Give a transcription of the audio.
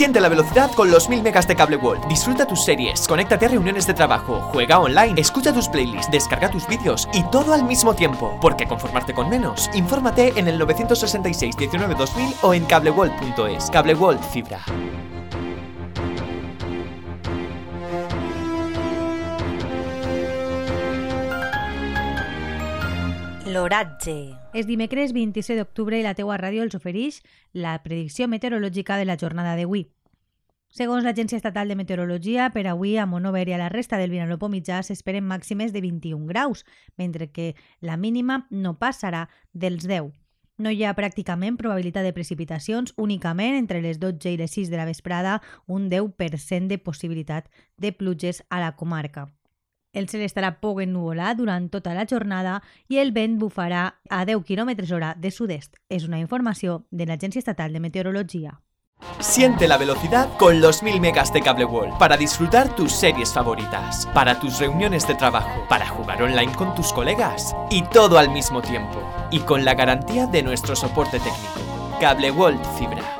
Siente la velocidad con los 1000 megas de Cable World. Disfruta tus series, conéctate a reuniones de trabajo, juega online, escucha tus playlists, descarga tus vídeos y todo al mismo tiempo. Porque conformarte con menos. Infórmate en el 966 19 2000 o en cableworld.es. Cable World Fibra. L'oratge. És dimecres 26 d'octubre i la teua ràdio els ofereix la predicció meteorològica de la jornada d'avui. Segons l'Agència Estatal de Meteorologia, per avui a Monover i a la resta del Vinalopó mitjà s'esperen màximes de 21 graus, mentre que la mínima no passarà dels 10. No hi ha pràcticament probabilitat de precipitacions, únicament entre les 12 i les 6 de la vesprada un 10% de possibilitat de pluges a la comarca. El cel estarà poc ennuvolat durant tota la jornada i el vent bufarà a 10 km hora de sud-est. Una informació de l'Agència Estatal de Meteorologia. Siente la velocidad con los 1000 megas de Cable World para disfrutar tus series favoritas, para tus reuniones de trabajo, para jugar online con tus colegas y todo al mismo tiempo y con la garantía de nuestro soporte técnico. Cable World Fibra.